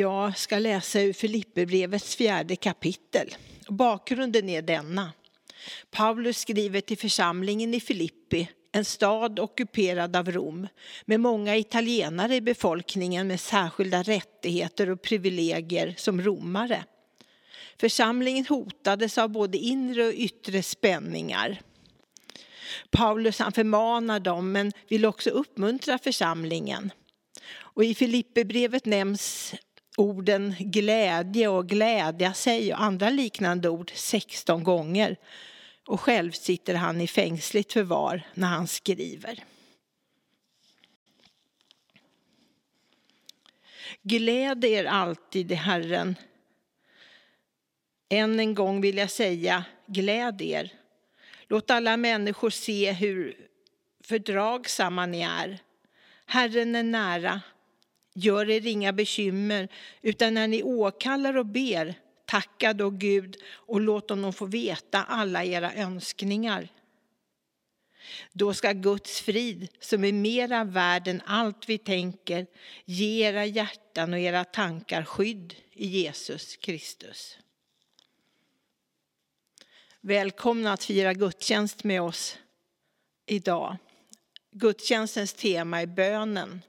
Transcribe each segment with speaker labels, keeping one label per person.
Speaker 1: Jag ska läsa ur Filipperbrevets fjärde kapitel. Bakgrunden är denna. Paulus skriver till församlingen i Filippi, en stad ockuperad av Rom, med många italienare i befolkningen med särskilda rättigheter och privilegier som romare. Församlingen hotades av både inre och yttre spänningar. Paulus han förmanar dem men vill också uppmuntra församlingen. Och I Filipperbrevet nämns orden glädje och glädja sig och andra liknande ord 16 gånger. Och själv sitter han i fängsligt förvar när han skriver. Gläd er alltid i Herren. Än en gång vill jag säga, gläd er. Låt alla människor se hur fördragsamma ni är. Herren är nära. Gör er inga bekymmer, utan när ni åkallar och ber, tacka då Gud och låt honom få veta alla era önskningar. Då ska Guds frid, som är mera värd än allt vi tänker, ge era hjärtan och era tankar skydd i Jesus Kristus. Välkomna att fira gudstjänst med oss idag. Gudstjänstens tema är bönen.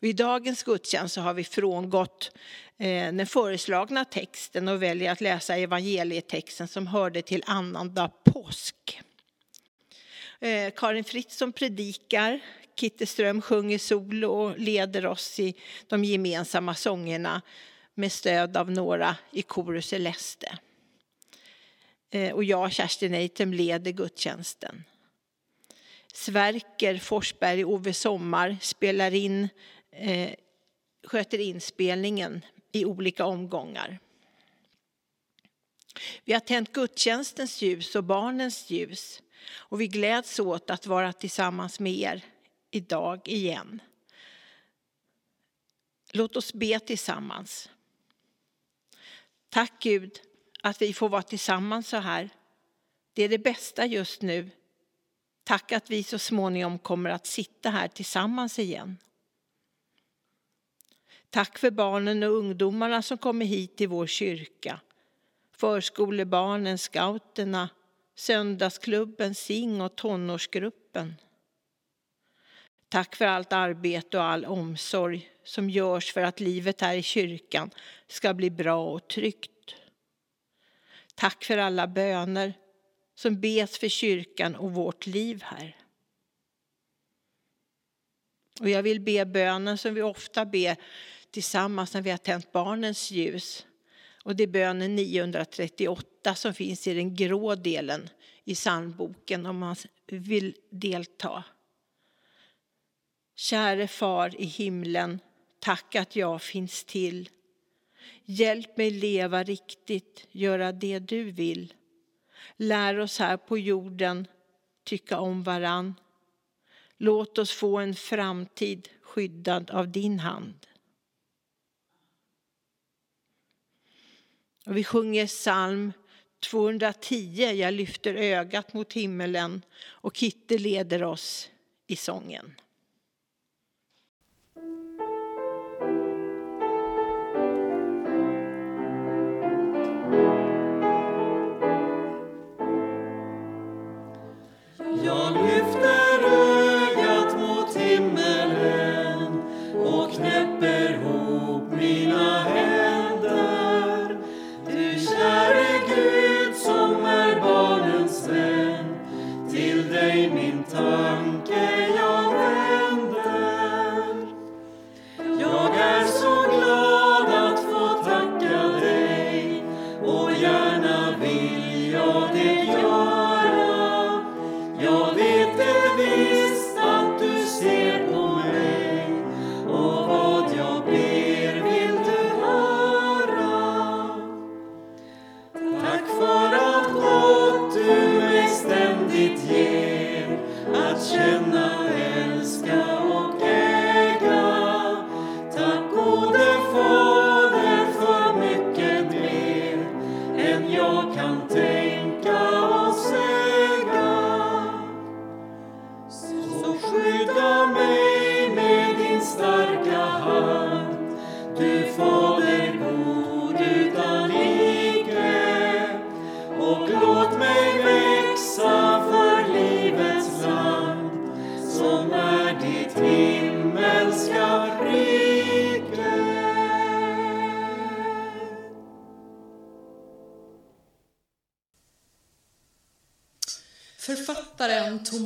Speaker 1: Och I dagens gudstjänst så har vi frångått eh, den föreslagna texten och väljer att läsa evangelietexten som hörde till annandag påsk. Eh, Karin Fritzson predikar, Kitte Ström sjunger solo och leder oss i de gemensamma sångerna med stöd av några i Korus Celeste. Eh, och jag, Kerstin Eitem, leder gudstjänsten. Sverker Forsberg och Ove Sommar spelar in, eh, sköter inspelningen i olika omgångar. Vi har tänt gudstjänstens ljus och barnens ljus och vi gläds åt att vara tillsammans med er idag igen. Låt oss be tillsammans. Tack Gud att vi får vara tillsammans så här. Det är det bästa just nu. Tack att vi så småningom kommer att sitta här tillsammans igen. Tack för barnen och ungdomarna som kommer hit till vår kyrka. Förskolebarnen, scouterna, söndagsklubben, SING och tonårsgruppen. Tack för allt arbete och all omsorg som görs för att livet här i kyrkan ska bli bra och tryggt. Tack för alla böner som bes för kyrkan och vårt liv här. Och jag vill be bönen som vi ofta ber tillsammans när vi har tänt barnens ljus. Och det är bönen 938 som finns i den grå delen i psalmboken om man vill delta. Käre far i himlen, tack att jag finns till. Hjälp mig leva riktigt, göra det du vill. Lär oss här på jorden tycka om varann. Låt oss få en framtid skyddad av din hand. Och vi sjunger psalm 210, Jag lyfter ögat mot himmelen och Kitte leder oss i sången.
Speaker 2: jag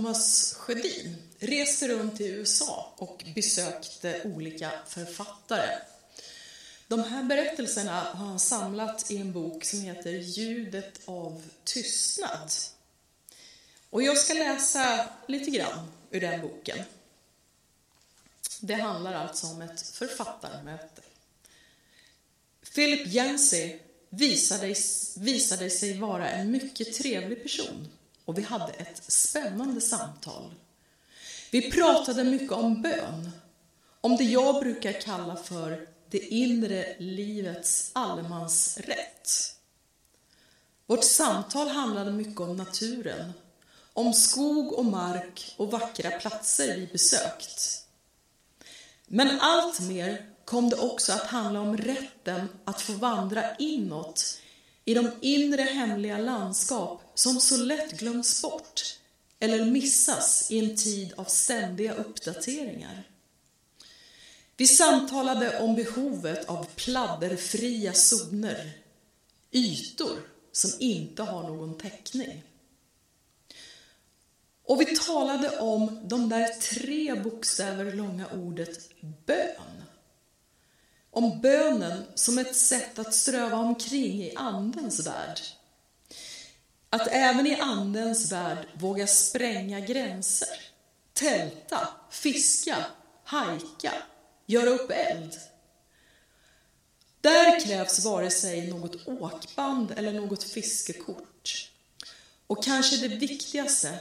Speaker 3: Thomas Sjödin reste runt i USA och besökte olika författare. De här berättelserna har han samlat i en bok som heter Ljudet av tystnad. Och jag ska läsa lite grann ur den boken. Det handlar alltså om ett författarmöte. Philip Yancey visade, visade sig vara en mycket trevlig person och vi hade ett spännande samtal. Vi pratade mycket om bön, om det jag brukar kalla för det inre livets allemansrätt. Vårt samtal handlade mycket om naturen, om skog och mark och vackra platser vi besökt. Men allt mer kom det också att handla om rätten att få vandra inåt i de inre hemliga landskap som så lätt glöms bort eller missas i en tid av ständiga uppdateringar. Vi samtalade om behovet av pladderfria zoner, ytor som inte har någon täckning. Och vi talade om de där tre bokstäver långa ordet bön. Om bönen som ett sätt att ströva omkring i Andens värld. Att även i Andens värld våga spränga gränser, tälta, fiska, hajka, göra upp eld. Där krävs vare sig något åkband eller något fiskekort. Och kanske det viktigaste,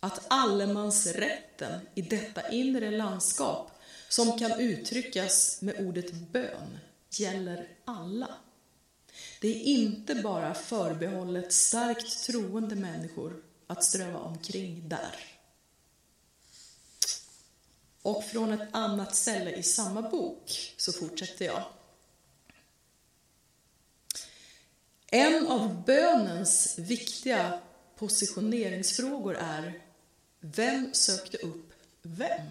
Speaker 3: att allemansrätten i detta inre landskap som kan uttryckas med ordet bön gäller alla. Det är inte bara förbehållet starkt troende människor att ströva omkring där. Och från ett annat ställe i samma bok så fortsätter jag. En av bönens viktiga positioneringsfrågor är Vem sökte upp vem?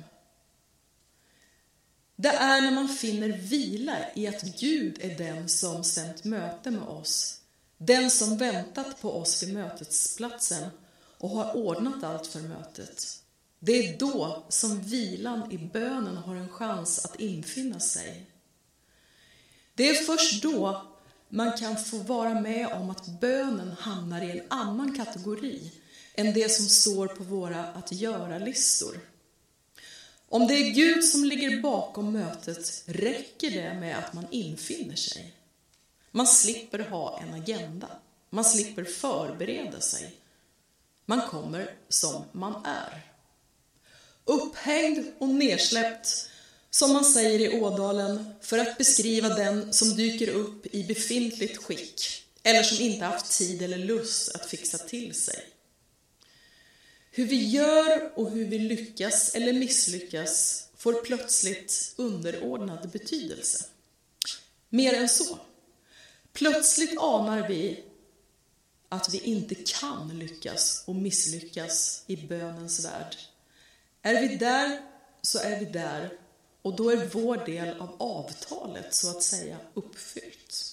Speaker 3: Det är när man finner vila i att Gud är den som stämt möte med oss, den som väntat på oss vid mötesplatsen och har ordnat allt för mötet. Det är då som vilan i bönen har en chans att infinna sig. Det är först då man kan få vara med om att bönen hamnar i en annan kategori än det som står på våra att göra-listor. Om det är Gud som ligger bakom mötet räcker det med att man infinner sig. Man slipper ha en agenda. Man slipper förbereda sig. Man kommer som man är. Upphängd och nersläppt, som man säger i Ådalen, för att beskriva den som dyker upp i befintligt skick eller som inte haft tid eller lust att fixa till sig. Hur vi gör och hur vi lyckas eller misslyckas får plötsligt underordnad betydelse. Mer än så. Plötsligt anar vi att vi inte kan lyckas och misslyckas i bönens värld. Är vi där så är vi där och då är vår del av avtalet så att säga uppfyllt.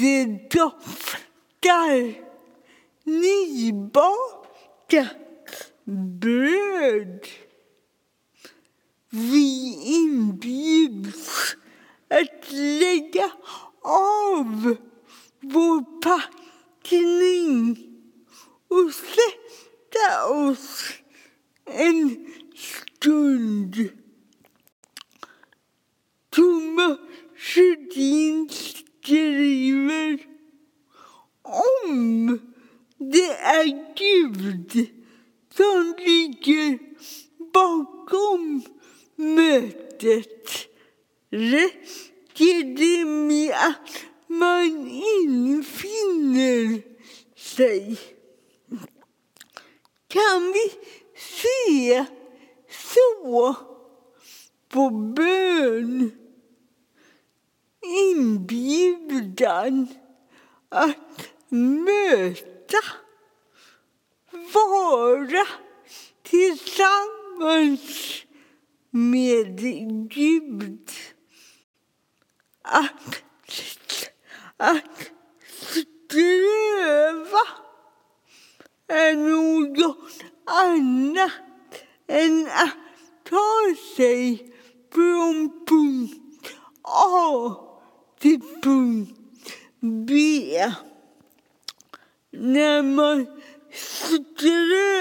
Speaker 4: Det doftar nybakat bröd. Vi inbjuds att lägga av vår packning och sätta oss en stund. Thomas Sjödins skriver om det är Gud som ligger bakom mötet räcker det med att man infinner sig. Kan vi se så på bön? Inbjudan att möta, vara tillsammans med Gud. Att, att ströva är något annat än att ta sig från punkt A till punkt B. När man strävar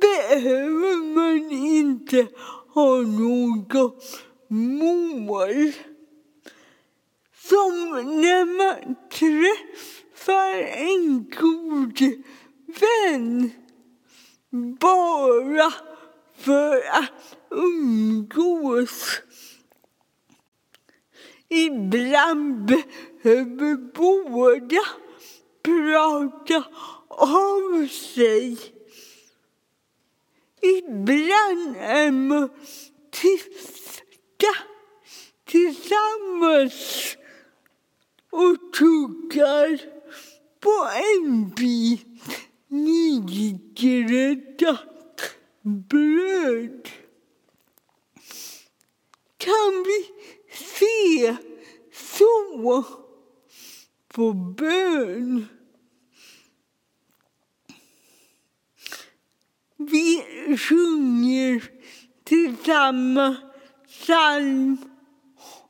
Speaker 4: behöver man inte ha något mål. Som när man träffar en god vän bara för att umgås. Ibland behöver båda prata av sig. Ibland är man tysta tillsammans och tuggar på en bit nygräddat bröd. Kan vi se så på bön? Vi sjunger tillsammans psalm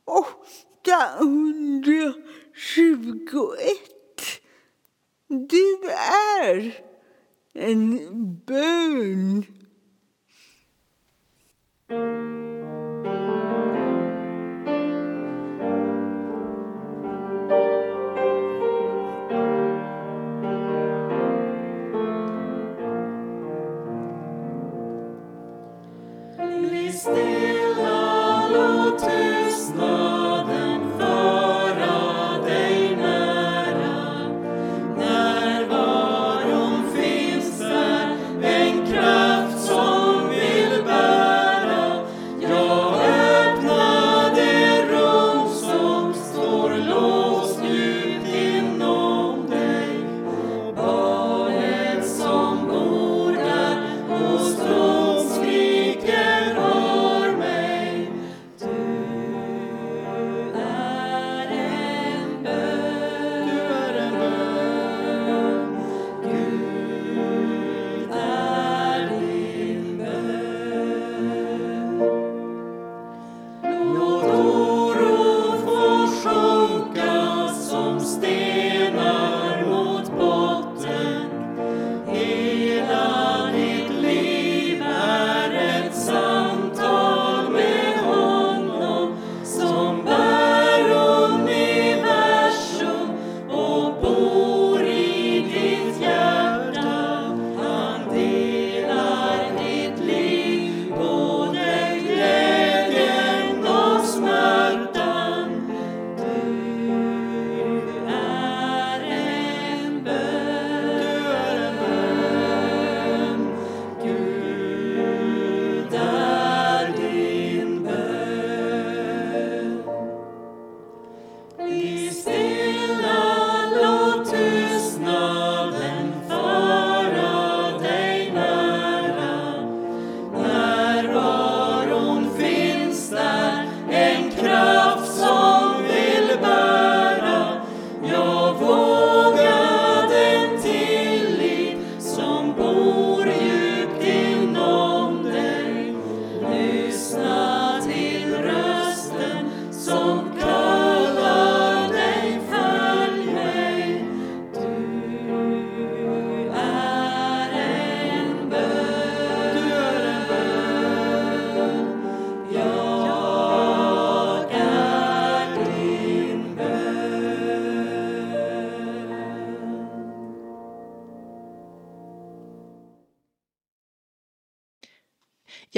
Speaker 4: 821. Du är en bön.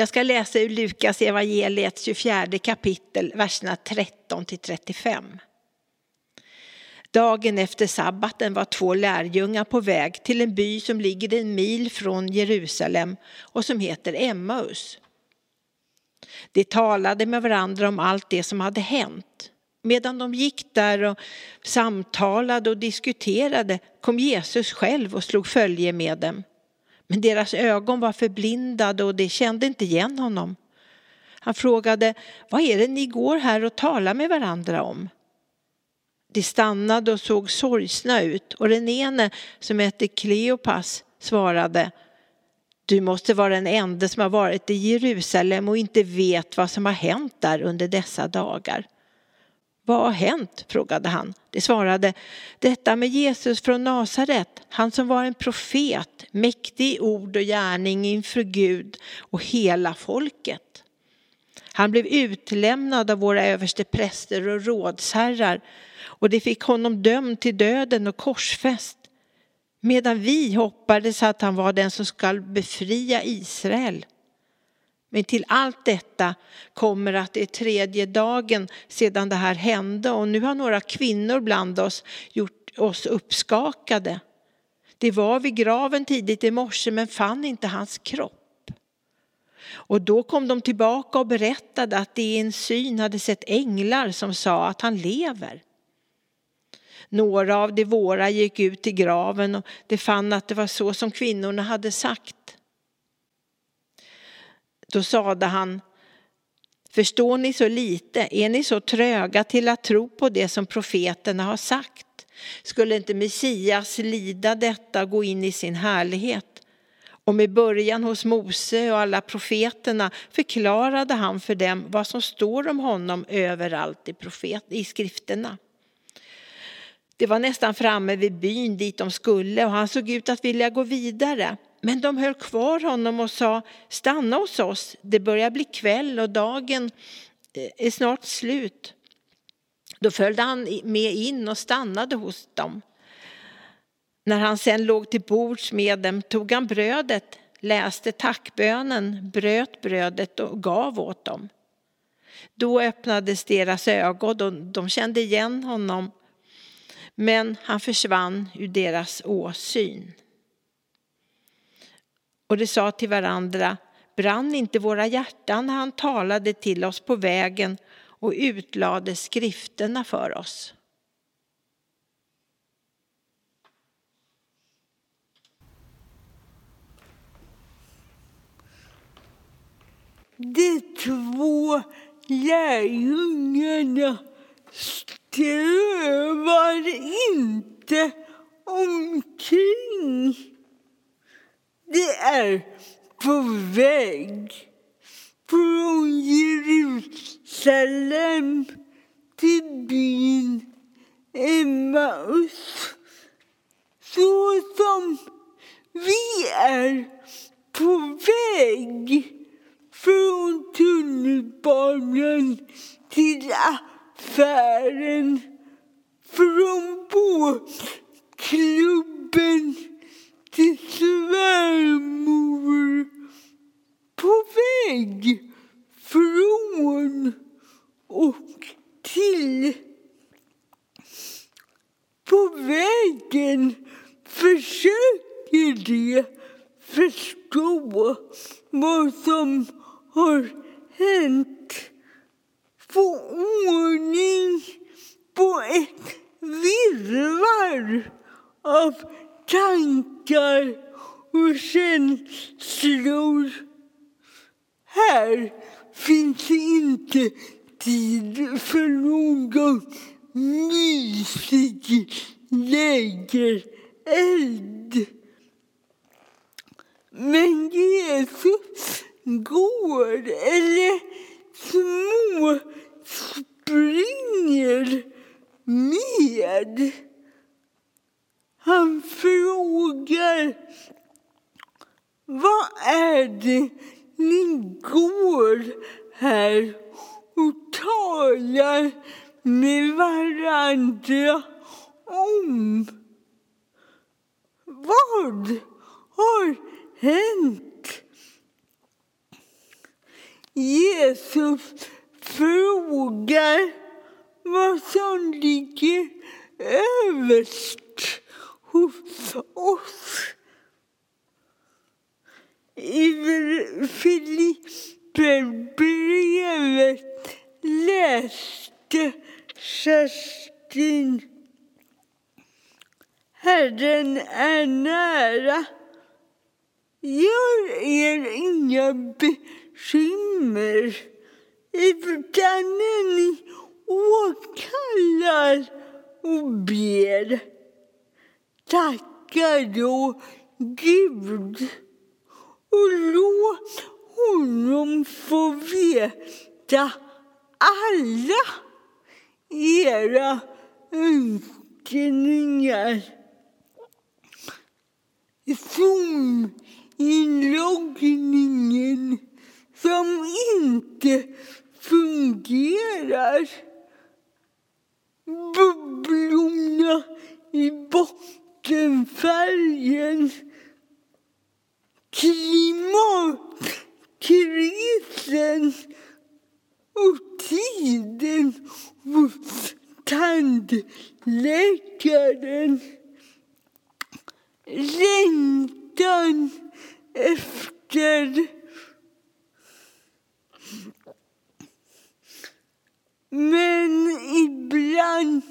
Speaker 1: Jag ska läsa ur Lukas evangeliet 24 kapitel, verserna 13 till 35. Dagen efter sabbaten var två lärjungar på väg till en by som ligger en mil från Jerusalem och som heter Emmaus. De talade med varandra om allt det som hade hänt. Medan de gick där och samtalade och diskuterade kom Jesus själv och slog följe med dem. Men deras ögon var förblindade och de kände inte igen honom. Han frågade, vad är det ni går här och talar med varandra om? De stannade och såg sorgsna ut och den ene som hette Kleopas svarade Du måste vara den enda som har varit i Jerusalem och inte vet vad som har hänt där under dessa dagar. Vad har hänt? frågade han. De svarade, detta med Jesus från Nasaret, han som var en profet, mäktig i ord och gärning inför Gud och hela folket. Han blev utlämnad av våra överste präster och rådsherrar och de fick honom dömd till döden och korsfäst. Medan vi hoppades att han var den som skall befria Israel. Men till allt detta kommer att det är tredje dagen sedan det här hände och nu har några kvinnor bland oss gjort oss uppskakade. Det var vid graven tidigt i morse men fann inte hans kropp. Och då kom de tillbaka och berättade att de i en syn hade sett änglar som sa att han lever. Några av de våra gick ut till graven och de fann att det var så som kvinnorna hade sagt. Då sade han, förstår ni så lite, är ni så tröga till att tro på det som profeterna har sagt? Skulle inte Messias lida detta och gå in i sin härlighet? Och med början hos Mose och alla profeterna förklarade han för dem vad som står om honom överallt i, profet, i skrifterna. Det var nästan framme vid byn dit de skulle och han såg ut att vilja gå vidare. Men de höll kvar honom och sa, stanna hos oss, det börjar bli kväll och dagen eh, är snart slut. Då följde han med in och stannade hos dem. När han sen låg till bords med dem tog han brödet, läste tackbönen, bröt brödet och gav åt dem. Då öppnades deras ögon och de kände igen honom, men han försvann ur deras åsyn. Och de sa till varandra, brann inte våra hjärtan när han talade till oss på vägen och utlade skrifterna för oss?
Speaker 4: De två lärjungarna strövar inte omkring. Det är på väg från Jerusalem till byn Emmaus. Så som vi är på väg från tunnelbanan till affären, från båtklubben till svärmor på väg från och till. På vägen försöker de förstå vad som har hänt. Få ordning på ett virrvarr av tankar och känslor. Här finns inte tid för någon mysig lägereld. Men Jesus går eller små springer med. Han frågar vad är det ni går här och talar med varandra om? Vad har hänt? Jesus frågar vad som ligger överst oss. I Filipperbrevet läste Kerstin Herren är nära. Gör er inga bekymmer utan när ni åkallar och ber tacka då Gud och låt honom få veta alla era önskningar. Zoom-inloggningen som inte fungerar. Bubblorna i botten, bottenfärgen. Klimatkrisen och tiden hos tandläkaren. Längtan efter Men ibland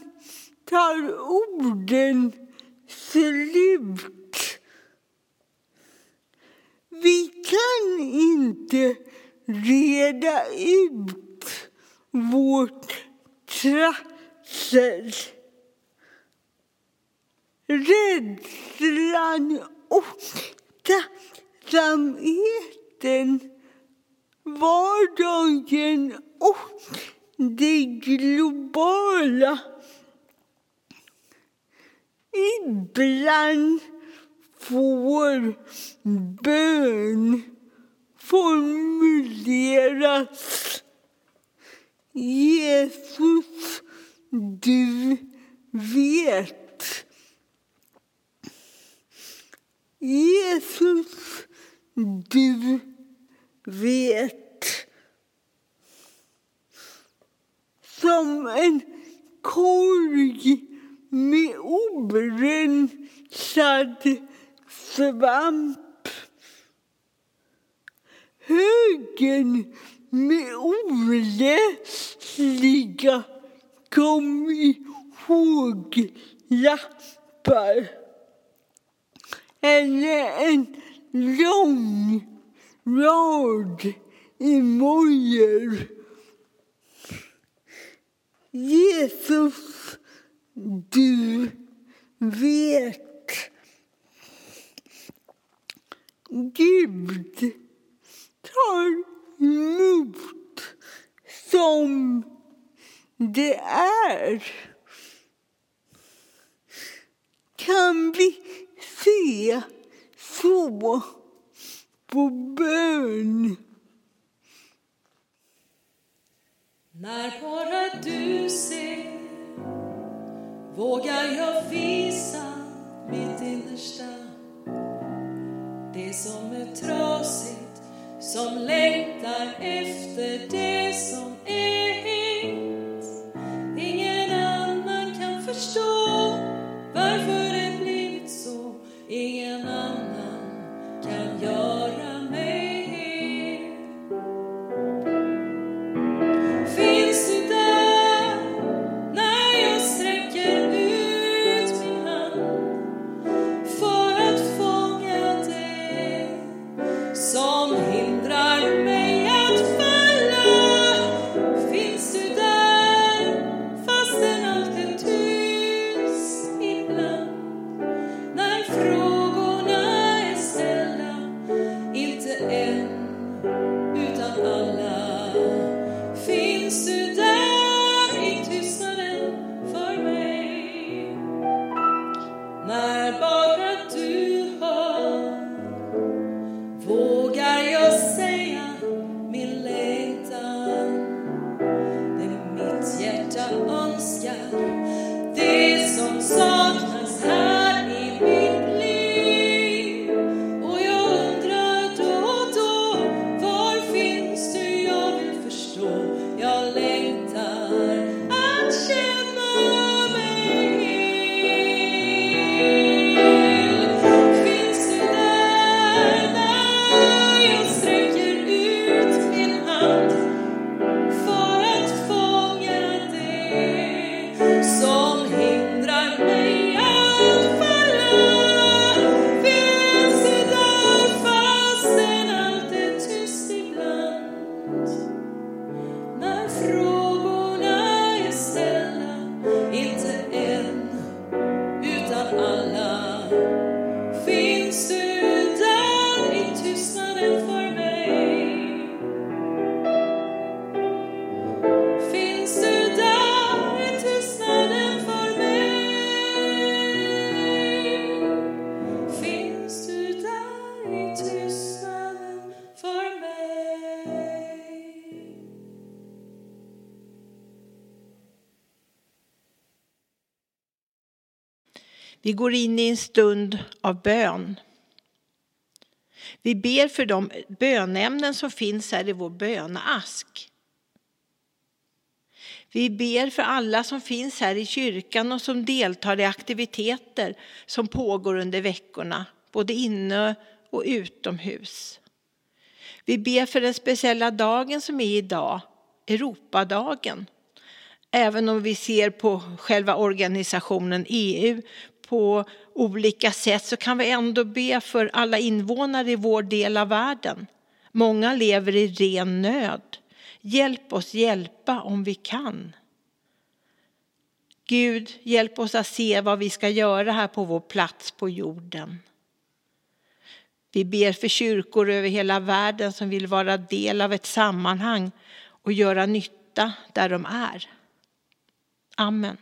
Speaker 4: tar orden slut. Vi kan inte reda ut vårt trassel. Rädslan och tacksamheten, vardagen och det globala. Ibland får bön formuleras. Jesus, du vet. Jesus, du vet. Som en korg med orensad svamp. Högen med oläsliga kom ihåg-lappar. Eller en lång rad emojor. Jesus, du vet. Gud tar emot som det är. Kan vi se så på bön?
Speaker 3: När bara du ser vågar jag visa mitt innersta? Det som är trasigt, som längtar efter det som är
Speaker 1: Vi går in i en stund av bön. Vi ber för de bönämnen som finns här i vår böneask. Vi ber för alla som finns här i kyrkan och som deltar i aktiviteter som pågår under veckorna, både inne och utomhus. Vi ber för den speciella dagen som är idag, Europadagen. Även om vi ser på själva organisationen EU på olika sätt så kan vi ändå be för alla invånare i vår del av världen. Många lever i ren nöd. Hjälp oss hjälpa om vi kan. Gud, hjälp oss att se vad vi ska göra här på vår plats på jorden. Vi ber för kyrkor över hela världen som vill vara del av ett sammanhang och göra nytta där de är. Amen.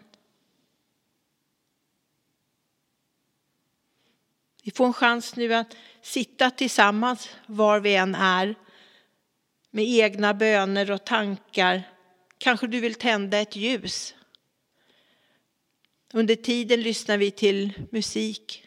Speaker 1: Vi får en chans nu att sitta tillsammans var vi än är med egna böner och tankar. Kanske du vill tända ett ljus. Under tiden lyssnar vi till musik.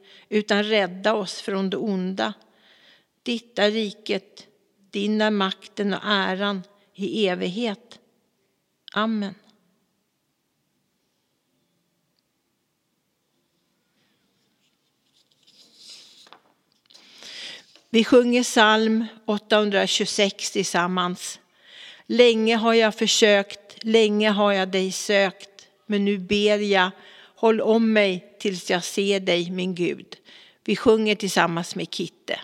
Speaker 1: utan rädda oss från det onda. Ditt är riket, din är makten och äran i evighet. Amen. Vi sjunger psalm 826 tillsammans. Länge har jag försökt, länge har jag dig sökt, men nu ber jag, håll om mig tills jag ser dig, min Gud. Vi sjunger tillsammans med Kitte.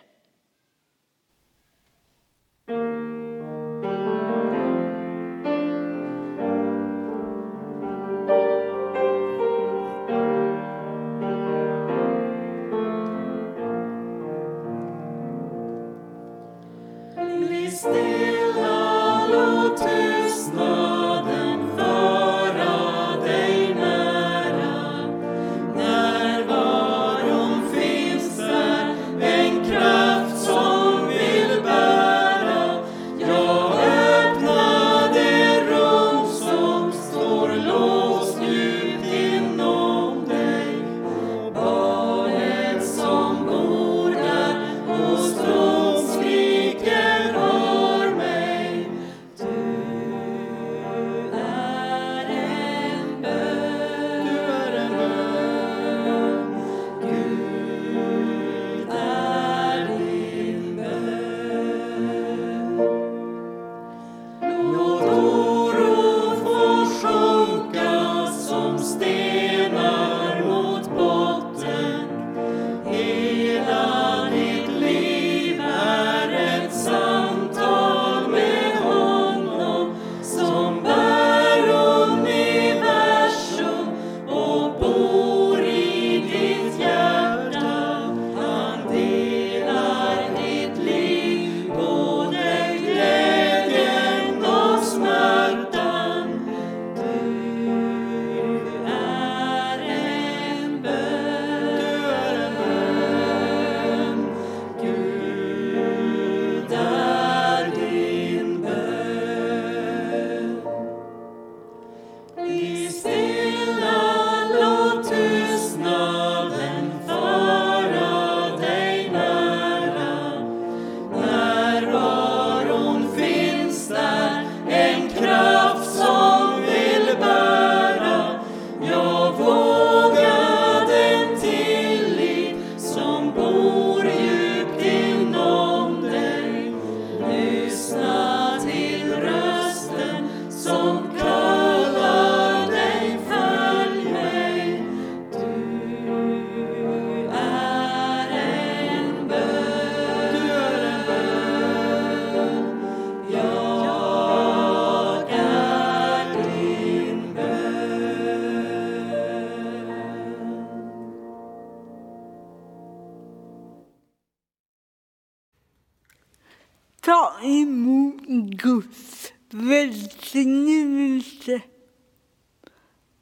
Speaker 4: Inte.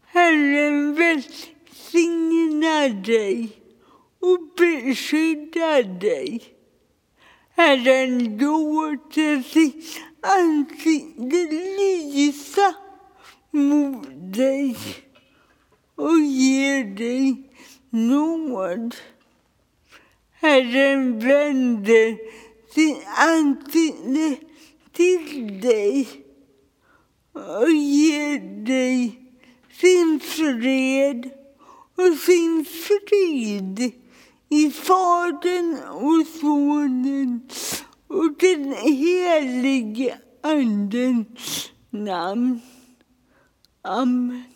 Speaker 4: Herren välsignar dig och beskyddar dig. Herren låter sitt ansikte lysa mot dig och ger dig nåd. Herren vänder sitt ansikte till dig och ger dig sin fred och sin frid i Fadern och Sonen och den helige Andens namn. Amen.